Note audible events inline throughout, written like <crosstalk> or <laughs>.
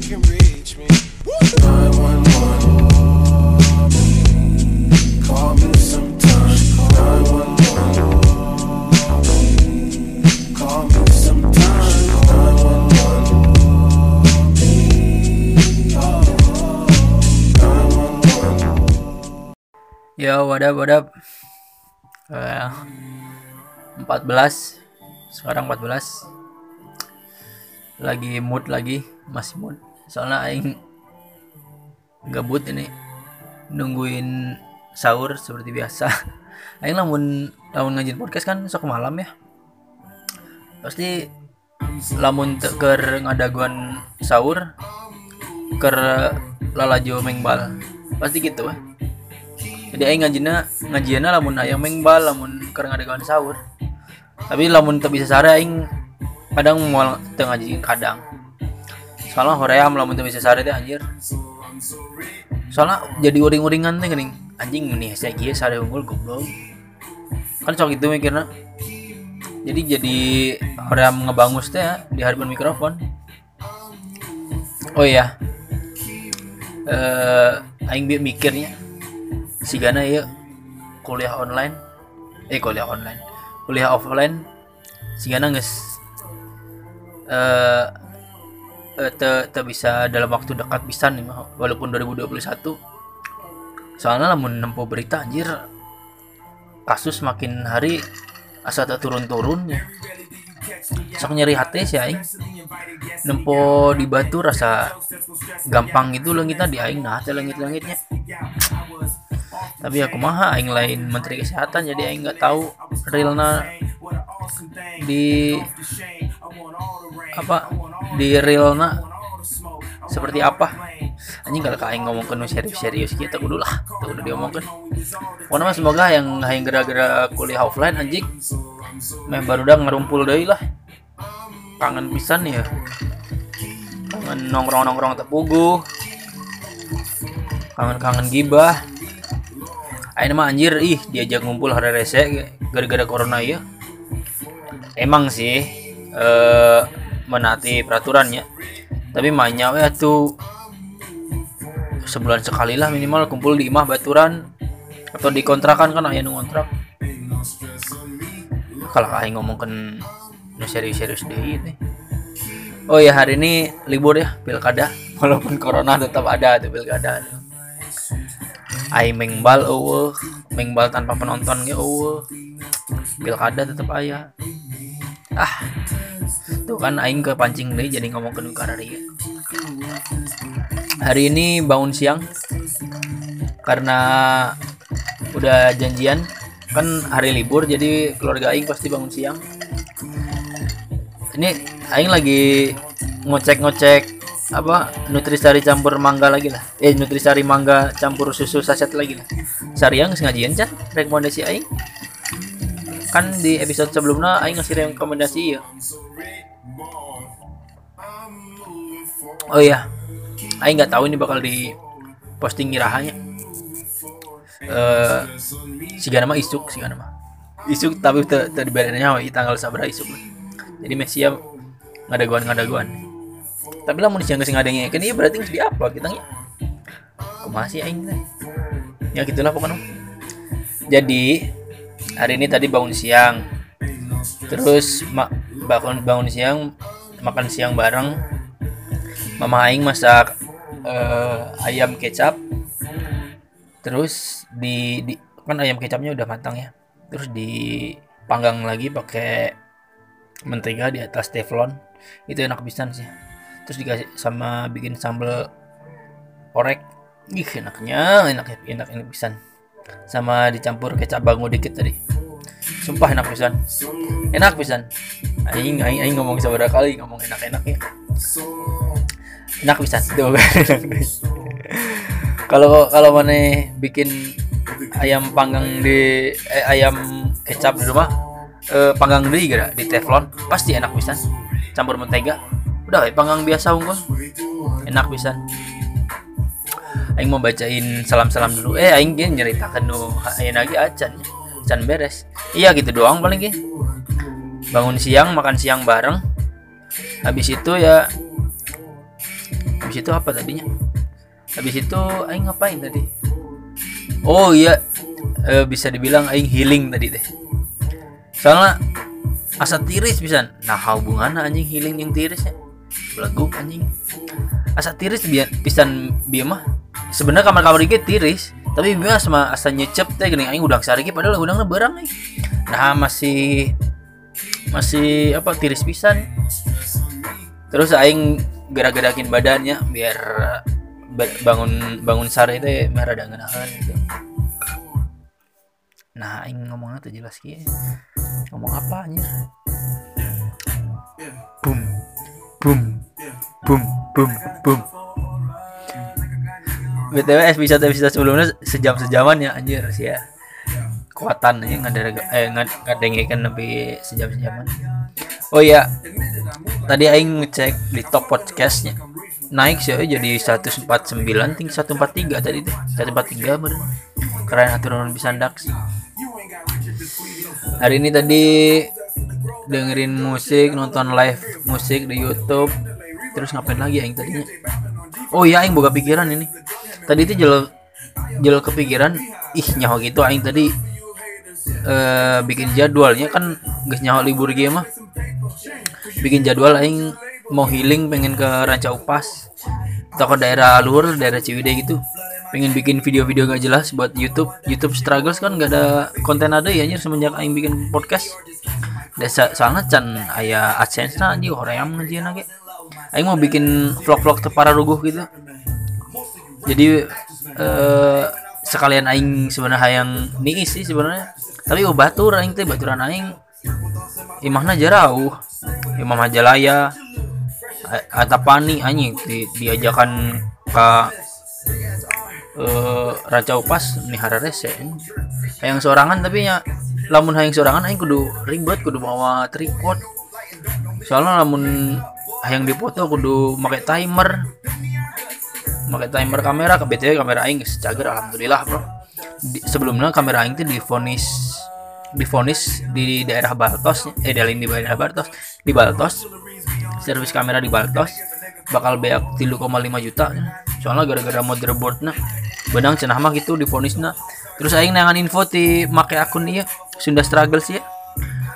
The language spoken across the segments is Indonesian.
can reach me. 911. Call me sometime. 911. Call me sometime. 911. Yo, what up, what up? Eh, 14 Sekarang 14 Lagi mood lagi Masih mood Soalnya Aing Gabut ini Nungguin sahur seperti biasa. <laughs> Aing lamun Lamun ngajin podcast kan sok malam ya. Pasti Lamun teker ngadaguan sahur Ker lalajo mengbal. Pasti gitu. Eh jadi aing ngajina ngajiana lamun ayam mengbal lamun keur ngadegawan sahur. Tapi lamun teu bisa sare aing kadang moal teu ngaji kadang soalnya hoream lamun teu bisa sare teh anjir. Soalnya jadi uring-uringan teh geuning anjing nih saya kieu sare unggul goblok. Kan sok itu mikirna jadi jadi hoream ngebangus teh ya, di hadapan mikrofon. Oh iya. Eh aing mikirnya si Gana ya kuliah online. Eh kuliah online. Kuliah offline. Si Gana nges eh eh, te, bisa dalam waktu dekat bisa nih walaupun 2021 soalnya lamun nempo berita anjir. Kasus makin hari asa turun-turun ya. Sok nyeri hati sih aing. Nempo di batu rasa gampang gitu langitnya di aing. Nah teh langit-langitnya. Tapi aku maha aing lain menteri kesehatan jadi aing nggak tahu realna di apa di realna seperti apa? Anjing kalau aing ngomong ke serius serius kita kudu lah tuh udah diomongkan. Pokoknya mah semoga yang yang gara-gara kuliah offline anjing meh baru udah ngerumpul deh lah. Kangen pisan ya. Kangen nongkrong nongkrong tepugu kangen kangen gibah. Ayo mah anjir ih diajak ngumpul hari rese gara-gara corona ya emang sih eh menati peraturannya tapi mainnya ya tuh sebulan sekali lah minimal kumpul di imah baturan atau di kontrakan kan ayah ngontrak kalau aing ngomongkan nu serius-serius deh ini oh ya hari ini libur ya pilkada <laughs> walaupun corona tetap ada tuh pilkada Aing mengbal eueuh, mengbal tanpa penonton ge eueuh. Pilkada tetap aya. Ah. Tuh kan aing ke pancing deh jadi ngomong ke Nukarari. Hari ini bangun siang karena udah janjian. Kan hari libur jadi keluarga aing pasti bangun siang. Ini aing lagi ngocek-ngocek apa nutrisari campur mangga lagi lah. Eh nutrisari mangga campur susu saset lagi lah. Sariang ngajian can rekomendasi aing. Kan di episode sebelumnya aing ngasih rekomendasi ya oh iya aing nggak tahu ini bakal di posting irahanya eh si nama isuk si nama isuk tapi tadi bedanya tanggal sabra isuk. Jadi Mesia ngadaguan ngadaguan tapi lah mau disiang nggak ada kan iya berarti di upload kita nya masih aing ya gitulah pokoknya. Jadi hari ini tadi bangun siang terus mak bangun bangun siang makan siang bareng. Mama aing masak uh, ayam kecap. Terus di, di kan ayam kecapnya udah matang ya. Terus dipanggang lagi pakai mentega di atas teflon. Itu enak pisan sih. Terus dikasih sama bikin sambal orek. Ih enaknya enak enak enak pisan. Sama dicampur kecap bangu dikit tadi sumpah enak pisan. Enak pisan. Aing aing aing ngomong seberapa kali ngomong enak enaknya enak pisan. Tuh <laughs> kalau kalau mana bikin ayam panggang di eh, ayam kecap di rumah eh, panggang di gara di teflon pasti enak pisan. Campur mentega udah eh, panggang biasa unggul. Enak bisa Aing mau bacain salam-salam dulu. Eh Aing nyeritakan nu Aing lagi acan acan beres. Iya gitu doang paling gini bangun siang makan siang bareng. Habis itu ya habis itu apa tadinya? Habis itu aing ngapain tadi? Oh iya. Eh, bisa dibilang aing healing tadi teh. Soalnya asa tiris bisa nah hubungan anjing healing yang tiris ya? Beleguk anjing. Asa tiris biar pisan biar mah sebenarnya kamar-kamar iki tiris tapi biar sama asa nyecep teh gini aing udang sariki padahal udangnya berang nih. Nah masih masih apa tiris pisan. Terus aing gerak-gerakin badannya biar ba- bangun bangun sare itu merah ada ngenahan gitu. Nah aing ngomongnya tuh jelas kia ngomong apa anjir? Boom boom boom boom boom btw episode episode sebelumnya sejam sejaman ya anjir sih ya. Kekuatan ya nggak ada eh ngadengin lebih sejam sejaman oh iya tadi aing ngecek di top podcastnya. Naik sih jadi 149 ting 143 tadi teh 143 bener keren aturan bisa dax hari ini tadi dengerin musik nonton live musik di YouTube. Terus ngapain lagi aing tadinya? Oh iya aing boga pikiran ini tadi itu jel jel kepikiran ih nyaho gitu aing tadi. Eh bikin jadwalnya kan geus nyaho libur ge mah. Bikin jadwal aing mau healing pengen ke Ranca Upas. Atau ke daerah luar daerah Ciwidey gitu. Pengen bikin video-video gak jelas buat YouTube. YouTube struggles kan gak ada konten ada ya anjir semenjak aing bikin podcast. Desa soalnya can aya AdSense na anjing hoream ngajian lagi aing mau bikin vlog-vlog tepara ruguh gitu jadi eh sekalian aing sebenarnya yang niis sih sebenarnya. Tapi oh batur aing teh baturan aing imahna jarauh. Imam majalaya atapani anjing di, diajakan ke eh Raja Upas mihara rese yang sorangan tapi ya lamun hayang sorangan aing kudu ribet kudu bawa tripod. Soalnya lamun hayang dipoto kudu make timer make timer kamera ke BTW kamera aing cager alhamdulillah bro. Di, sebelumnya kamera aing teh difonis difonis di daerah Baltos eh di di daerah Baltos di Baltos. Servis kamera di Baltos bakal beak 3,5 juta. Soalnya gara-gara motherboard nah benang cenah mah gitu difonisna terus aing nangan info ti make akun iya Sunda Struggles ya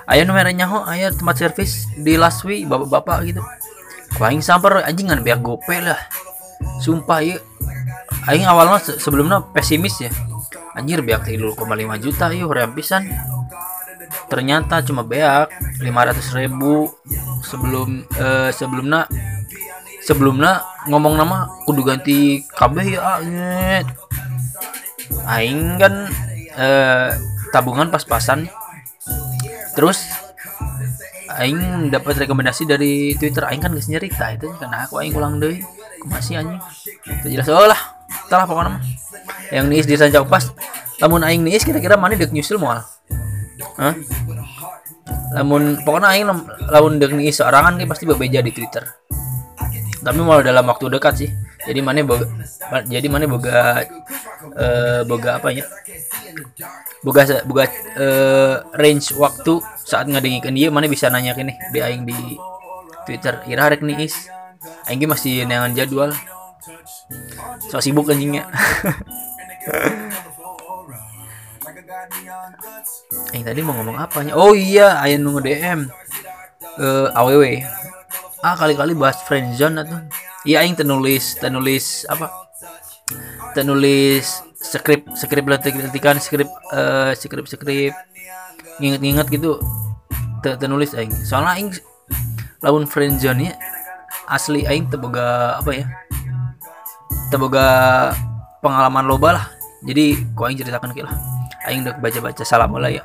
aya numernya ho aya tempat servis di Laswi bapak-bapak gitu. Ku aing samper anjing kan biar gope lah sumpah iya. Aing awalnya se- sebelumnya pesimis ya. Anjir beak 3,5 juta iya hoream pisan. Ternyata cuma beak 500 ribu. Sebelum eh, sebelumnya sebelumnya ngomong nama kudu ganti kabeh ya nyet. aing kan eh, tabungan pas-pasan. Terus aing dapat rekomendasi dari Twitter. Aing kan geus nyerita itu karena aku aing ulang deui masih anjing. Itu jelas. Oh lah. Telah pokoknya mah. Yang niis di Sanjau pas. Lamun aing niis kira-kira mana dek nyusul moal? Hah? lamun pokoknya aing lam- lamun dek niis sorangan ge pasti bebeja di Twitter. Tapi mau dalam waktu dekat sih. Jadi mana boga jadi mana boga eh, boga apa ya? Boga boga eh, range waktu saat ngadengikeun dia mana bisa nanya nih di aing di Twitter. Ira rek niis ge masih neangan jadwal. So sibuk anjingnya. <laughs> Aing tadi mau ngomong apanya? Oh iya aing nunggu DM eh aww ah kali-kali bahas friendzone atau? Iya aing tenulis tenulis apa? Tenulis skrip skrip letik-letikan skrip eh skrip skrip nginget-nginget gitu. Te- tenulis aing. Soalnya aing lawan friendzone nya asli aing teboga apa ya teboga pengalaman loba lah. Jadi ku aing ceritakan lah. Aing udah baca-baca salam lah ya.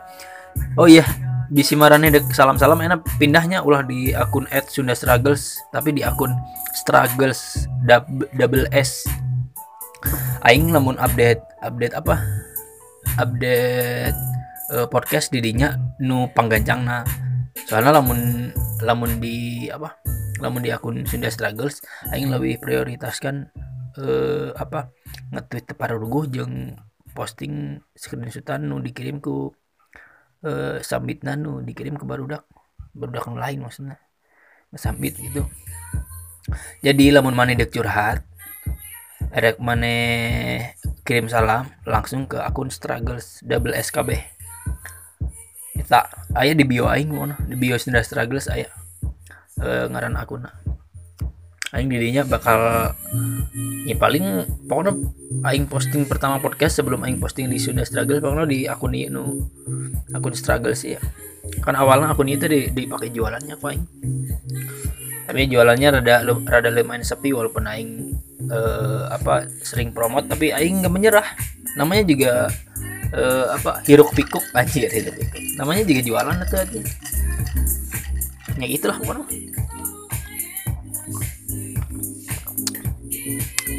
Oh iya di simarannya dek salam-salam enak pindahnya ulah di akun @sunda struggles tapi di akun struggles double s. Aing lamun update update apa? Update eh, podcast didinya nu panggancang nah soalnya lamun lamun di apa lamun di akun Sunda Struggles aing lebih prioritaskan eh apa nge-tweet para ruguh jeung posting screenshotan nu dikirim ku eh sambitna nu dikirim ke barudak. Barudak nu lain maksudnya. Sambit gitu. Jadi lamun mana dek curhat erek mana kirim salam langsung ke akun struggles double skb kita ayah di bio aing di bio Sindra struggles ayah e, ngaran akun aing didinya bakal ya paling pokoknya aing posting pertama podcast sebelum aing posting di Sunda Struggles pokoknya di akun ini nu akun struggles ya. Kan awalnya akun itu di- dipakai jualannya kok aing. Tapi jualannya rada rada lumayan sepi walaupun aing eh, apa sering promote tapi aing nggak menyerah. Namanya juga eh, apa hiruk pikuk anjir hiruk pikuk. Namanya juga jualan itu aja ya gitulah pokoknya.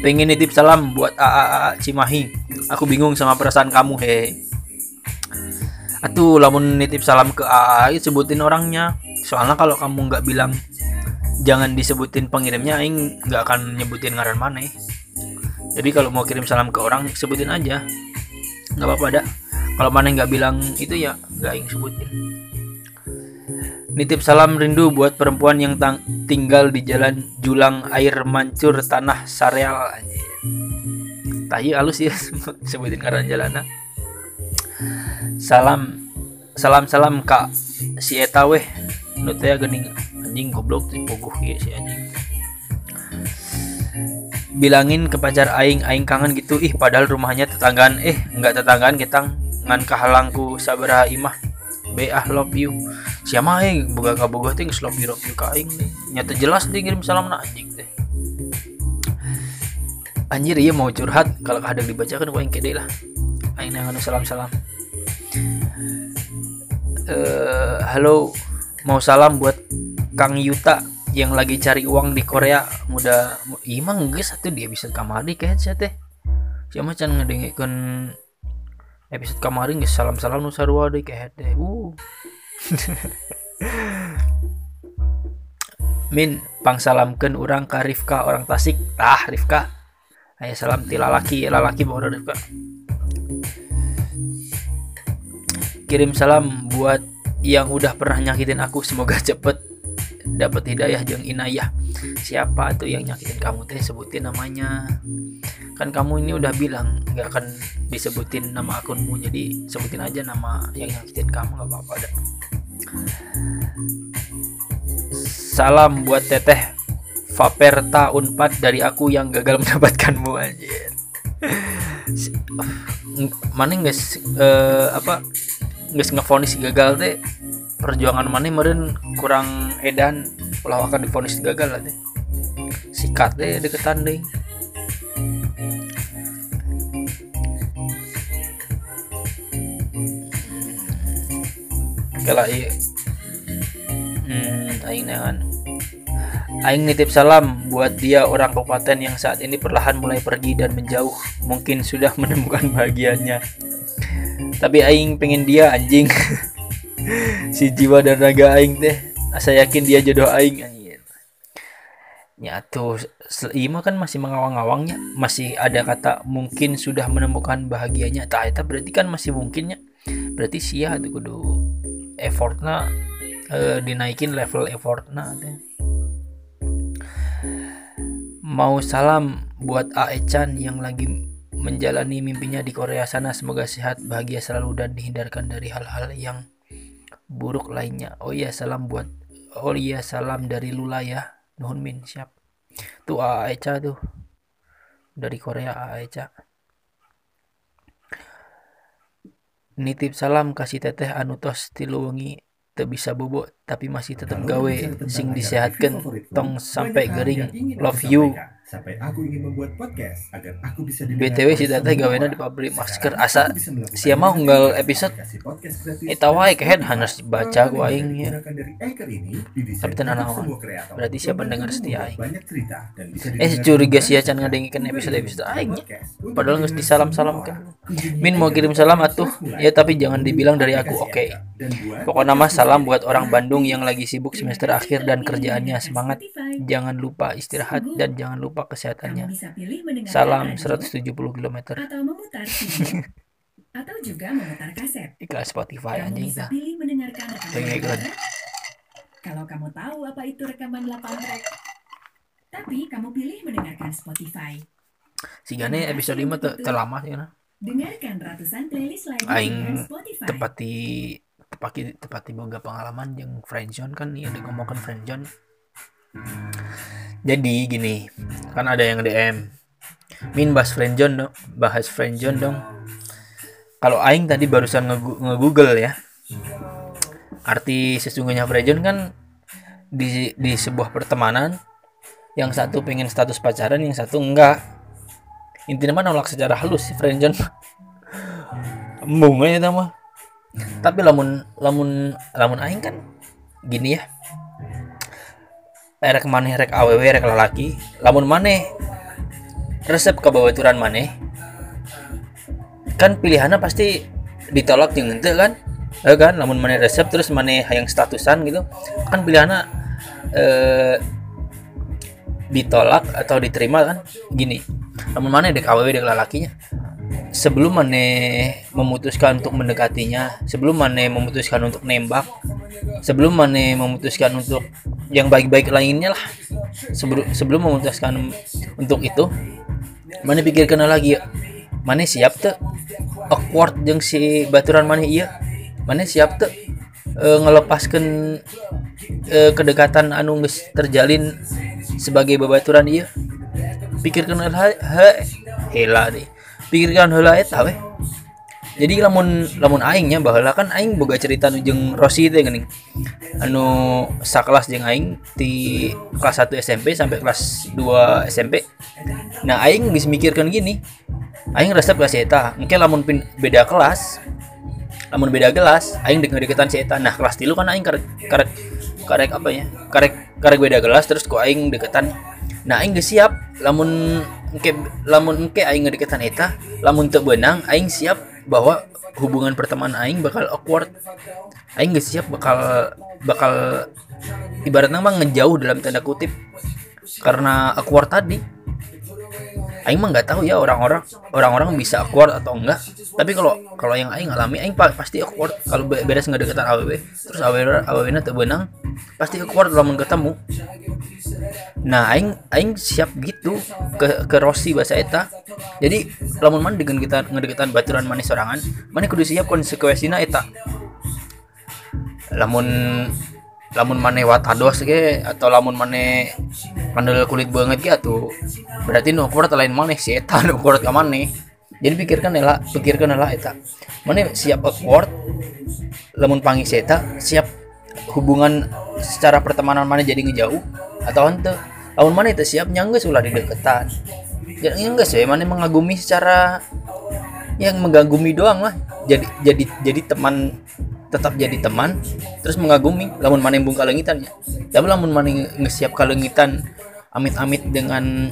Pengen nitip salam buat AAA Cimahi. Aku bingung sama perasaan kamu he. Atuh lamun nitip salam ke AA sebutin orangnya. Soalnya kalau kamu nggak bilang jangan disebutin pengirimnya aing nggak akan nyebutin ngaran mana jadi kalau mau kirim salam ke orang sebutin aja. Nggak apa-apa dah kalau mana nggak bilang itu ya nggak aing sebutin nitip salam rindu buat perempuan yang tang- tinggal di jalan julang air mancur tanah sareal tahi halus ya <laughs> sebutin ngaran jalanna salam salam salam kak. Si eta weh. Nu teh geuning anjing goblok pogoh ieu si anjing. Bilangin ke pacar aing aing kangen gitu. Ih padahal rumahnya tetanggaan. Eh enggak tetanggaan kita ngan kahalangku sabaraha imah. Be ah love you siapa aing boga kabogoh teh geus love you ka nih. Nyata jelas dia ngirim salam na anjing teh. Anjir iya mau curhat. Kalau kadang dibacakan ku aing kede lah. Aing nang anu salam-salam. Eh halo mau salam buat Kang Yuta yang lagi cari uang di Korea. Muda imang geus atuh dia bisa kamari kayak saya teh. Siapa can ngedengikeun episode kemarin geus salam-salam nu sarua deui kayak teh. Uh <laughs> Min pangsalamkeun urang ka Rifka orang Tasik. Tah Rifka. Aya salam ti lalaki lalaki bawa Rifka. Kirim salam buat yang udah pernah nyakitin aku semoga <laughs> cepet dapat hidayah jeung inayah. Siapa tuh yang nyakitin kamu? Teh sebutin namanya. Kan kamu ini udah bilang nggak akan disebutin nama akunmu jadi sebutin aja nama yang nyakitin kamu nggak apa-apa dah. Salam buat teteh Vaperta Unpad dari aku yang gagal <laughs> mendapatkanmu anjir. Si- mana nggak eh, apa nggak ngefonis gagal teh? Perjuangan mana meren kurang edan kalau akan difonis gagal lah teh sikat deh deketan deh kalau iya hmm aing neangan Aing nitip salam buat dia orang kabupaten yang saat ini perlahan mulai pergi dan menjauh. Mungkin sudah <laughs> menemukan bahagianya. Tapi Aing pengen dia anjing. <laughs> si jiwa dan raga Aing teh. Saya yakin dia jodoh Aing. Ya tuh, Ima kan masih mengawang-awangnya. Masih ada kata mungkin sudah menemukan bahagianya. Tak eta berarti kan masih mungkinnya. Berarti sia tuh kudu effortnya eh, dinaikin level effortnya mau salam buat Ae Chan yang lagi menjalani mimpinya di Korea sana semoga sehat bahagia selalu dan dihindarkan dari hal-hal yang buruk lainnya oh iya salam buat oh iya salam dari Lula ya. Nuhun Min siap. Tuh Ae Cha tuh. Dari Korea Ae Cha nitip salam kasih teteh anu tos tilu wengi. Teu bisa bobo tapi masih tetap gawe. sing disehatkan tong sampai gering. love you Sampai aku ingin membuat podcast agar aku bisa BTW si teteh gawena di pabrik masker asa sia mah unggal episode eta wae kehead harus baca ku aing ya Tapi tenan naon. Berarti siapa pendengar setia aing. Eh curiga sia can ngadengikeun episode-episode aing. Padahal geus disalam-salamkan. Min mau kirim salam atuh ya tapi jangan dibilang dari aku oke. Pokoknya mah salam buat orang Bandung yang lagi sibuk semester akhir dan kerjaannya semangat. Jangan lupa istirahat dan jangan lupa kesehatannya. Salam 170 km. <laughs> atau juga memutar kaset. Iklan Spotify Kamu anjing bisa pilih mendengarkan rekaman. Kalau kamu tahu apa itu rekaman 8 track, Tapi kamu pilih mendengarkan Spotify. sigane episode 5 tuh terlama sih kan Dengarkan ratusan playlist lain Aing Spotify. tepati tepati tepati boga pengalaman yang friendzone kan ya ngomongkan friendzone jadi gini kan ada yang DM min bahas friendzone dong bahas friendzone dong. Kalau aing tadi barusan nge- nge-google ya arti sesungguhnya friendzone kan di di sebuah pertemanan yang satu pengen status pacaran yang satu enggak intinya mah nolak secara halus sih friendzone embung <laughs> aja mah. Tapi lamun lamun lamun aing kan gini ya. Rek maneh rek aww rek lalaki. Lamun maneh resep kebawaturan maneh kan pilihannya pasti ditolak jeung henteu kan? Eh kan? Lamun maneh resep terus maneh hayang statusan gitu kan pilihannya eh ditolak atau diterima kan gini. Lamun maneh dek aww dek lalakinya sebelum maneh memutuskan untuk mendekatinya sebelum maneh memutuskan untuk nembak sebelum maneh memutuskan untuk yang baik-baik lainnya lah. Sebelum sebelum memutuskan untuk itu maneh pikirkan lagi ya. Maneh siap tuh awkward jeung si baturan maneh iya. Maneh siap tuh eh, ngelepaskan eh, kedekatan anu terjalin sebagai babaturan iya. Pikirkan heula he- heula deh. Pikirkan heula eta weh. Jadi lamun lamun aingnya baheula kan aing boga cerita nu jeung Rosi teh geuning anu sakelas jeung aing di kelas 1 SMP sampai kelas 2 SMP nah aing geus mikirkan gini. Aing resep kelas eta. Engke lamun pin, beda kelas lamun beda kelas aing dek deketan si eta. Nah kelas tilu kan aing karek karek karek apa ya? Karek karek beda kelas terus ku aing deketan. Nah aing geus siap lamun engke lamun engke aing ngedeketan eta lamun teu beunang aing siap bahwa hubungan pertemanan aing bakal awkward. Aing geus siap bakal bakal ibaratnya mah ngejauh dalam tanda kutip. Karena awkward tadi Aing mah nggak tahu ya orang-orang orang-orang bisa awkward atau enggak. Tapi kalau kalau yang Aing alami Aing pa- pasti awkward. Kalau be- beres ngedeketan awewe terus awewe awewena teu beunang pasti awkward lamun ketemu. Nah Aing Aing siap gitu ke ke Rossi bahasa eta. Jadi lamun man dengan kita ngedeketan baturan manis sorangan mana kudu siap konsekuensina eta. Lamun lamun maneh watados ge atau lamun maneh kandel kulit banget ge atuh berarti nu awkward lain maneh si eta nu awkward ka maneh. Jadi pikirkan ela pikirkan ela eta. Maneh siap awkward lamun panggil si eta siap hubungan secara pertemanan maneh jadi ngejauh atau henteu. Lamun maneh teu siap nyanggeus ulah di deketan jadi enggak sih maneh mengagumi secara yang mengagumi doang lah. Jadi jadi jadi teman tetap jadi teman terus mengagumi lamun maneh bung kalengitan ya tapi lamun maneh ngesiap kalengitan amit-amit dengan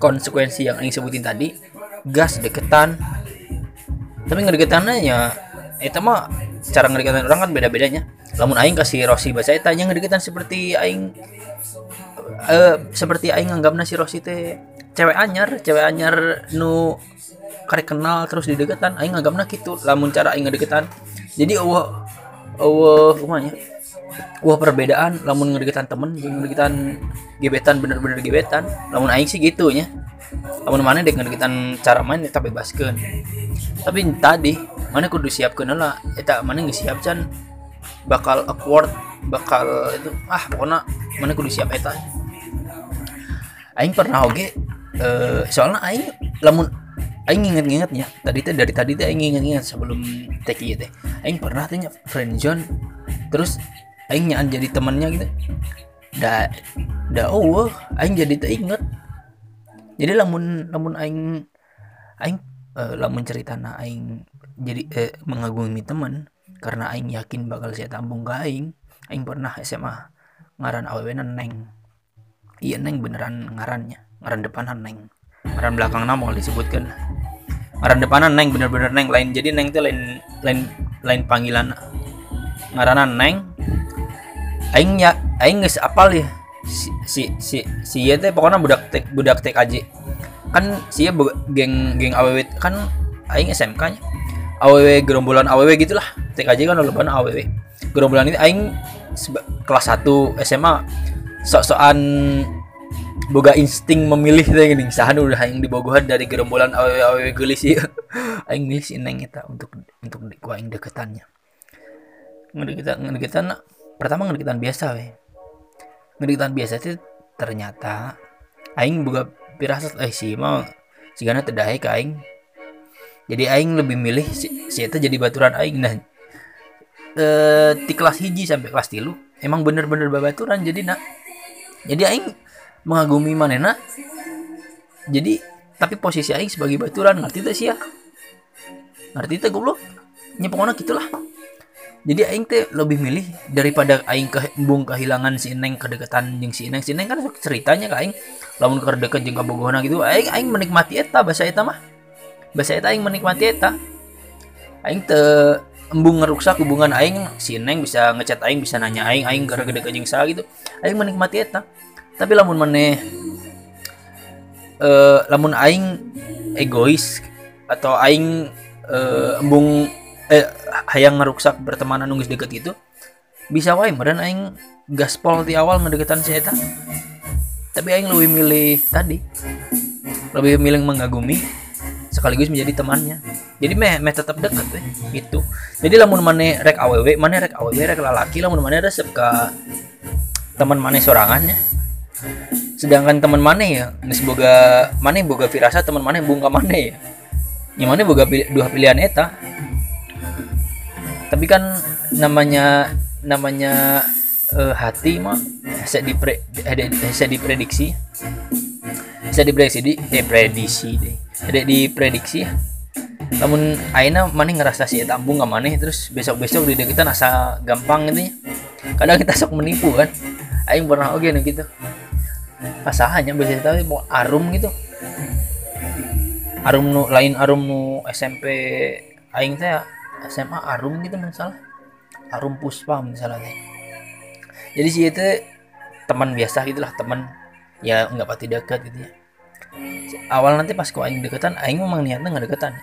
konsekuensi yang aing sebutin tadi gas deketan. Tapi ngedeketannya ya itu mah cara ngedeketan orang kan beda-bedanya. Lamun aing kasih Rosi bahasa eta nya ngedeketan seperti aing eh seperti aing nganggapna si Rosi teh cewek anyar cewek anyar nu karek kenal terus di deketan aing nganggapna gitu lamun cara aing ngedeketan. Jadi eueuh eueuh kumanya wah perbedaan lamun ngedeketan temen jeung ngedeketan gebetan bener-bener gebetan lamun aing sih gitu nya. Lamun mana dek ngedeketan cara main eta bebaskeun. Tapi tadi mana kudu siapkeun lah eta mana geus siap can bakal awkward bakal itu ah pokoknya mana kudu siap eta. Aing pernah oge eh, soalnya aing lamun aing inget-ingetnya tadi teh dari tadi teh aing inget-inget sebelum teh kieu teh. Aing pernah teh nya friendzone terus aing nyaan jadi temannya gitu. Da da oh aing jadi teh inget. Jadi lamun lamun aing aing eh, lamun ceritana aing jadi eh, mengagumi teman karena aing yakin bakal saya tambung ke aing aing pernah SMA ngaran awewena neng. Iya neng beneran ngarannya ngaran depanan neng ngaran belakang nama mau disebutkan. Ngaran depanan neng bener-bener neng. Lain jadi neng itu lain lain lain panggilan. Ngaranan neng aing ya aing geus apal ya si si si si ieu teh pokoknya budak tek budak TKJ kan si boga- geng geng AWW kan aing SMK nya. AWW gerombolan AWW gitulah. TKJ kan loloban AWW gerombolan itu aing kelas 1 SMA sok-sokan boga insting memilih teh gini. Sahan udah yang dibogohan dari gerombolan awewe gelis ieu. <laughs> Aing milih si neng eta untuk untuk ku aing deketannya. Ngedeketan ngedeketan pertama ngedeketan biasa we. Ngedeketan biasa itu ternyata aing boga pirasat eh si mah sigana teu ka aing. Jadi aing lebih milih si, si eta jadi baturan aing. Nah eh, di kelas hiji sampai kelas tilu emang bener-bener babaturan jadi nak jadi aing mengagumi manena. Jadi tapi posisi aing sebagai baturan ngerti teh sia ngerti teh goblok? Nya pokoknya gitulah. Jadi aing teh lebih milih daripada aing ke embung kehilangan si neng kedekatan jeung si neng. Si neng kan ceritanya ke aing lamun keur deket jeung kabogohna gitu. Aing aing menikmati eta bahasa eta mah. Bahasa eta aing menikmati eta. Aing teu embung ngeruksak hubungan aing si neng bisa ngechat aing bisa nanya aing aing gara deket jeung saha gitu. Aing menikmati eta tapi lamun maneh eh lamun aing egois atau aing eh, embung eh hayang ngeruksak pertemanan nunggus deket gitu bisa wae meureun aing gaspol di awal ngedeketan si eta. Tapi aing lebih milih tadi lebih milih mengagumi sekaligus menjadi temannya. Jadi meh meh tetap deket weh gitu. Jadi lamun maneh rek aww maneh rek aww rek lalaki lamun maneh resep ka teman maneh sorangannya sedangkan teman maneh ya geus boga maneh boga firasa teman maneh bungka maneh ya. Yang maneh boga pil- dua pilihan eta. Tapi kan namanya namanya eh, hati mah bisa dipre bisa diprediksi. Bisa diprediksi di eh prediksi deh ada diprediksi. Ya namun aina maneh ngerasa si eta embung ka maneh terus besok-besok di deketan asa gampang ya kadang kita sok menipu kan. Aing pernah oke nih gitu pasahannya biasa tapi mau arum gitu. Arum nu lain arum nu SMP aing teh SMA arum gitu misalnya arum puspa misalnya teh. Jadi sih itu teman biasa gitulah teman. Ya nggak pasti dekat gitu ya. Awal nanti pas ku aing deketan aing memang niatnya nggak deketan.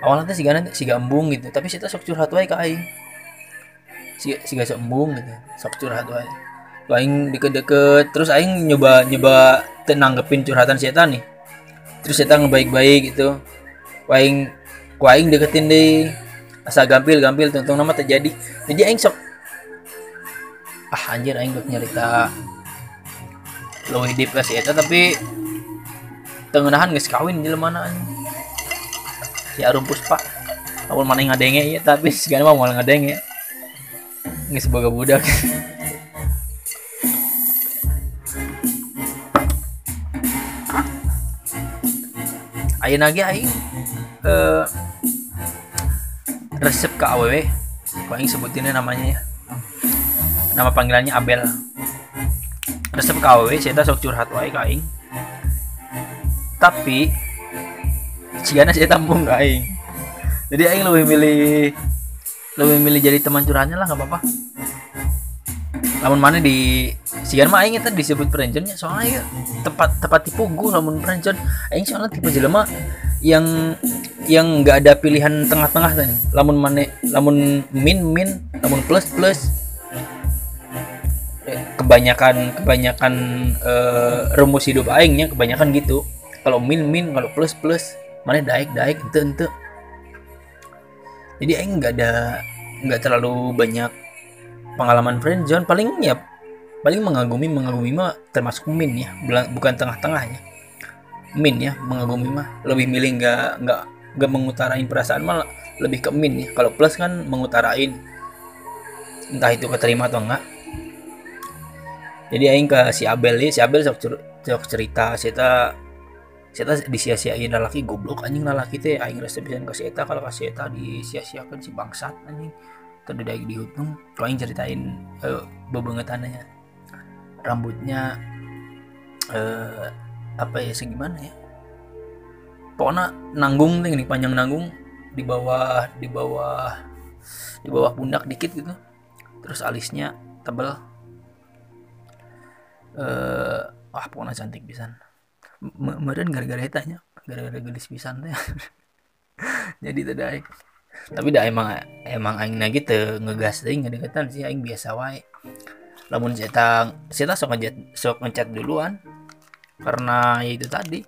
Awal nanti si nanti si embung gitu. Tapi kita sok curhat wae ke aing. Si si sok embung gitu sok curhat wae aing deket-deket terus aing nyoba nyoba tenanggepin curhatan si eta nih. Terus eta ngebaik-baik gitu. Aing ku aing deketin deh. Asa gampil gampil tuntung nama terjadi. Jadi aing sok ah anjir aing gak nyerita ke si eta tapi tengenahan geus kawin jelema na anjing. si arum puspa. Awal mana ngadenge ya tapi segala mah mau ngadenge. Geus boga budak <laughs> ayeuna ge aing eh resep ke AWW kok aing sebutinnya namanya ya. Nama panggilannya Abel. Resep ke AWW saya sok curhat wae ke aing. Tapi cigana saya tampung ke aing. Jadi aing lebih milih lebih milih jadi teman curhatnya lah nggak apa-apa lamun mana di sigan mah aing eta disebut perenconnya soalnya ya tepat tepat tipu gue lamun perencon aing soalnya tipe jelema yang yang nggak ada pilihan tengah-tengah tadi. Lamun mana lamun min min lamun plus plus. Eh, kebanyakan kebanyakan eh, rumus hidup aingnya kebanyakan gitu. Kalau min min kalau plus plus mana daik daik ente ente. Jadi aing nggak ada nggak terlalu banyak pengalaman friendzone paling ya paling mengagumi mengagumi mah termasuk min ya. Bukan tengah-tengahnya min ya mengagumi mah lebih milih nggak nggak nggak mengutarain perasaan malah lebih ke min ya. Kalau plus kan mengutarain entah itu keterima atau enggak jadi aing ke si Abel ya si Abel sok, cer- sok cerita saya Seta disia-siain lalaki goblok anjing lalaki teh. Aing rasa bisa ka si eta kalau ka si eta disia-siakan si bangsat anjing terdedak dihitung kalau aing ceritain eh, bebengetannya. Rambutnya eh apa ya segimana ya? Pokoknya nanggung nih panjang nanggung. Di bawah di bawah di bawah pundak dikit gitu. Terus alisnya tebel. Eh wah pokoknya cantik pisan. Meureun gara-gara eta nya gara-gara gelis pisan teh. <laughs> Jadi teu daek tapi dah emang emang aing lagi teu ngegas deui ngadeketan sih aing biasa wae. Lamun saya saya sok ngechat sok ngechat duluan. Karena ya itu tadi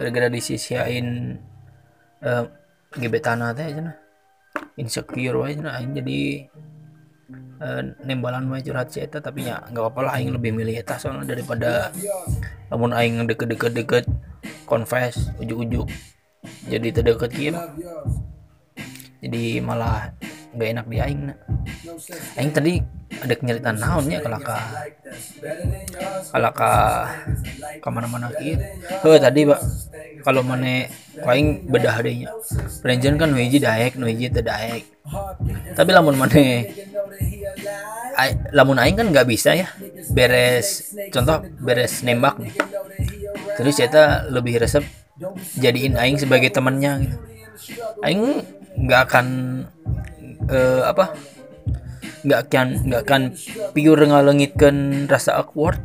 gara-gara disisiain eh, gebetan teh aja nah insecure wae nah aing jadi eh, nembalan wae curhat si eta tapi ya nggak apa-apa lah aing lebih milih eta soalnya daripada namun aing deket-deket deket confess ujuk-ujuk jadi terdekat kieu jadi malah nggak enak di aing nah. aing tadi ada nyeritaan naonnya kalau ka kalau ka ke mana-mana kieu. Heuh tadi pak. Kalau mana aing bedah deh nya. Renjen kan nu hiji daek nu hiji teu daek. Tapi lamun mana ai- lamun aing kan nggak bisa ya. Beres contoh beres nembak nih. Terus kita lebih resep jadiin aing sebagai temannya gitu. Aing nggak akan eh, apa nggak akan nggak akan pure ngalengitkan rasa awkward.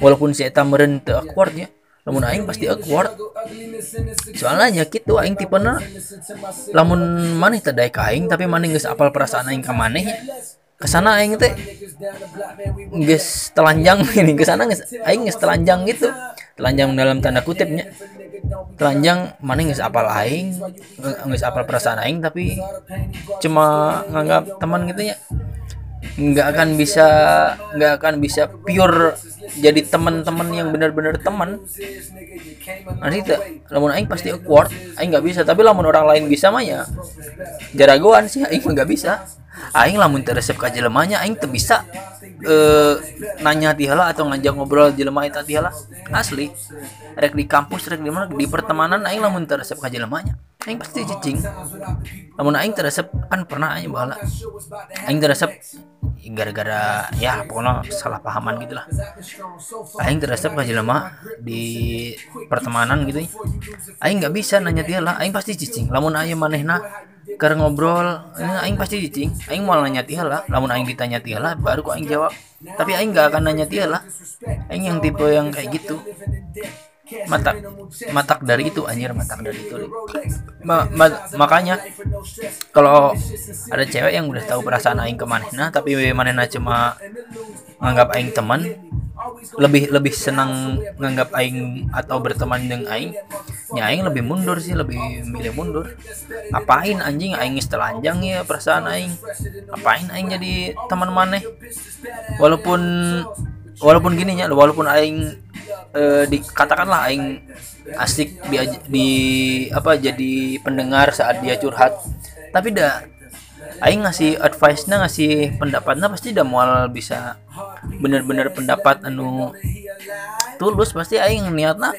Walaupun si eta meren teu awkward ya aing pasti awkward. Soalnya gitu aing tipena lamun maneh teu daek aing tapi maneh geus apal perasaan aing ka maneh ya. ke sana aing teh geus telanjang <laughs> ini ke sana aing geus telanjang gitu telanjang dalam tanda kutipnya telanjang maneh geus apal aing geus apal perasaan aing tapi cuma nganggap teman gitu ya nggak akan bisa nggak akan bisa pure jadi teman-teman yang benar-benar teman. Nanti teh. Lamun aing pasti awkward aing nggak bisa. Tapi lamun orang lain bisa mah ya jaragoan sih aing nggak bisa. Aing lamun teresep ka jelemanya aing teu bisa eh nanya tihala atau ngajak ngobrol jelema eta tihala asli rek di kampus rek di mana di pertemanan aing lamun teresep ka jelemanya aing pasti cicing lamun aing teresep kan pernah aing bahala aing teresep gara-gara ya pokoknya salah pahaman gitu lah. Aing teresep ka jelema di pertemanan gitu ya. aing nggak bisa nanya dia lah aing pasti cicing lamun aing manehna keur ngobrol ini aing pasti cicing aing mau nanya dia lah lamun aing ditanya dia lah baru kok aing jawab. Tapi aing nggak akan nanya dia lah. Aing yang tipe yang kayak gitu matak matak dari itu anjir matak dari itu. Ma- ma- makanya kalau ada cewek yang udah tahu perasaan aing ke manehna tapi manehna cuma nganggap aing teman lebih lebih senang nganggap aing atau berteman dengan aing ya aing lebih mundur sih lebih milih mundur. Ngapain anjing aing telanjang ya perasaan aing? Ngapain aing jadi teman maneh? Walaupun walaupun gini ya walaupun aing eh, dikatakanlah aing asik di, di apa jadi pendengar saat dia curhat. Tapi dah aing ngasih advice-nya ngasih pendapatnya pasti dah mual bisa bener-bener pendapat anu tulus. Pasti aing niatna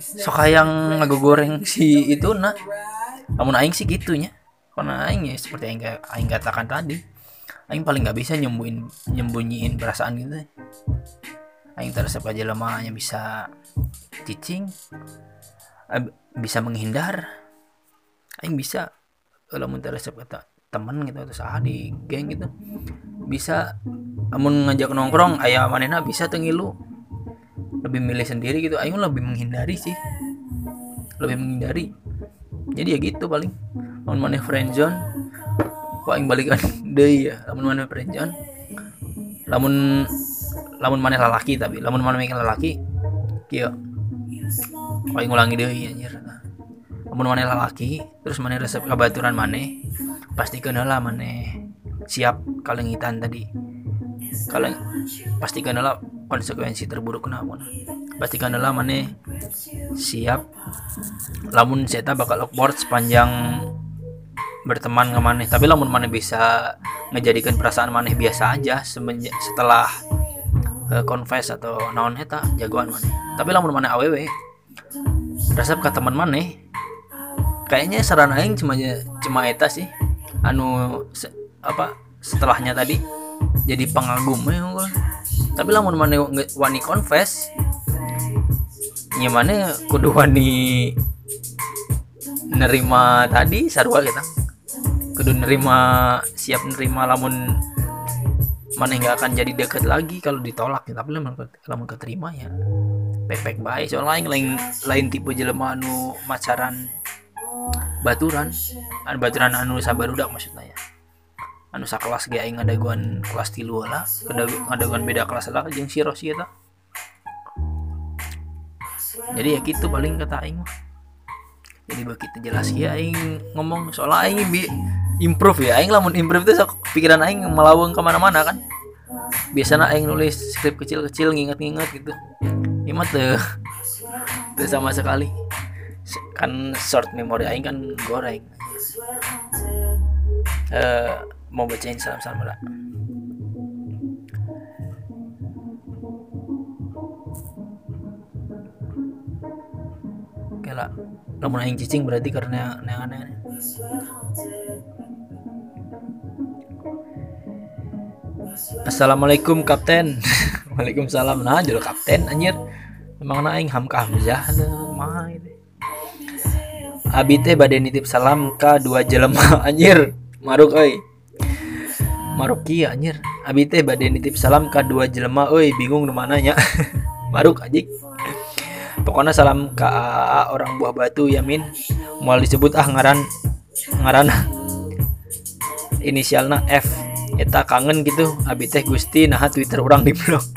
sok hayang ngagogoreng <laughs> si itu nah namun aing sih gitunya. Karena aing ya seperti yang aing katakan tadi aing paling nggak bisa nyembuhin nyembunyiin perasaan gitu aing teresep aja lemah yang bisa cicing bisa menghindar. Aing bisa kalau mun teresep kata temen gitu atau saha di geng gitu bisa amun ngajak nongkrong ayah manena bisa tengilu lebih milih sendiri gitu aing lebih menghindari sih. Lebih menghindari. Jadi ya gitu paling. Lamun maneh friendzone kok aing balikan <laughs> deui ya lamun maneh friendzone lamun maneh lalaki tapi lamun maneh mikir lalaki kieu. Kok aing ngulangi deui anjir. Lamun maneh lalaki terus maneh resep kabaturan maneh pastikan lah maneh siap kalengitan tadi. Kalau pastikan lah konsekuensi terburuk kenapa pastikan lah maneh siap. Lamun saya bakal awkward sepanjang berteman sama maneh tapi lamun maneh bisa ngejadikan perasaan maneh biasa aja setelah confess atau naon eta jagoan maneh. Tapi lamun maneh aww resep ke teman maneh kayaknya saran aing cuma cuma eta sih. Anu se- apa setelahnya tadi jadi pengagum ya tapi lamun nge- wani confess nya mana kudu wani nerima tadi sarua kita. Kudu nerima siap nerima lamun mana nggak akan jadi deket lagi kalau ditolak ya. tapi lamun lamun keterima ya. Pepek baik soalnya lain lain lain tipe jelema anu macaran baturan. Anu baturan anu sabarudak maksudnya ya. Anu sakelas ge aing ngadaguan kelas tilu lah. Ngadaguan beda kelas lah jeung si Rosi jadi ya gitu paling kata aing jadi begitu jelas ya aing ngomong. Soal aing bi improve ya. Aing lamun improve itu pikiran aing melawang ke mana-mana kan. Biasanya aing nulis skrip kecil-kecil nginget-nginget gitu. Ini mah tuh tuh sama sekali. Kan short memory aing kan goreng. Eh mau bacain salam-salam lah Oke lah lamun aing cicing berarti karena yang aneh Assalamualaikum kapten. <laughs> Waalaikumsalam. Nah jolo kapten anjir. Emang na aing hamka hamzah mah Abi teh bade nitip salam ka dua jelema <laughs> anjir. Maruk euy Maruk kieu anjir. Abi teh bade nitip salam ka dua jelema euy bingung nu mana nya. <laughs> Maruk anjing Pokoknya salam ke AA orang buah batu Yamin. Mual disebut ah ngaran. Ngaran. Inisialna F Eta kangen gitu. Abi teh Gusti nah Twitter orang di blog. <laughs>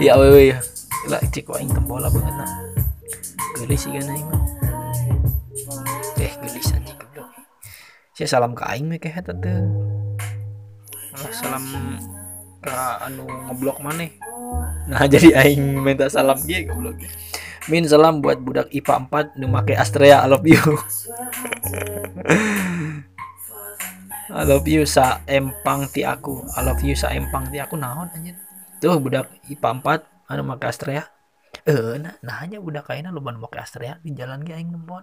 Ya wewe Lah cik aing tembola banget nah. Gelis sih aing mah. Eh gelis anjing goblok. Saya salam ke aing eta teh. Malah salam ke anu ngeblok maneh. Nah <laughs> jadi aing minta salam ge goblok. Min salam buat budak IPA 4 nu make Astrea I love you. <laughs> I love you sa empang ti aku. I love you sa empang ti aku naon anjir. Tuh budak IPA 4 anu make Astrea. Eh nah, nah hanya budak kaina loba nu make Astrea di jalan ge aing nembon.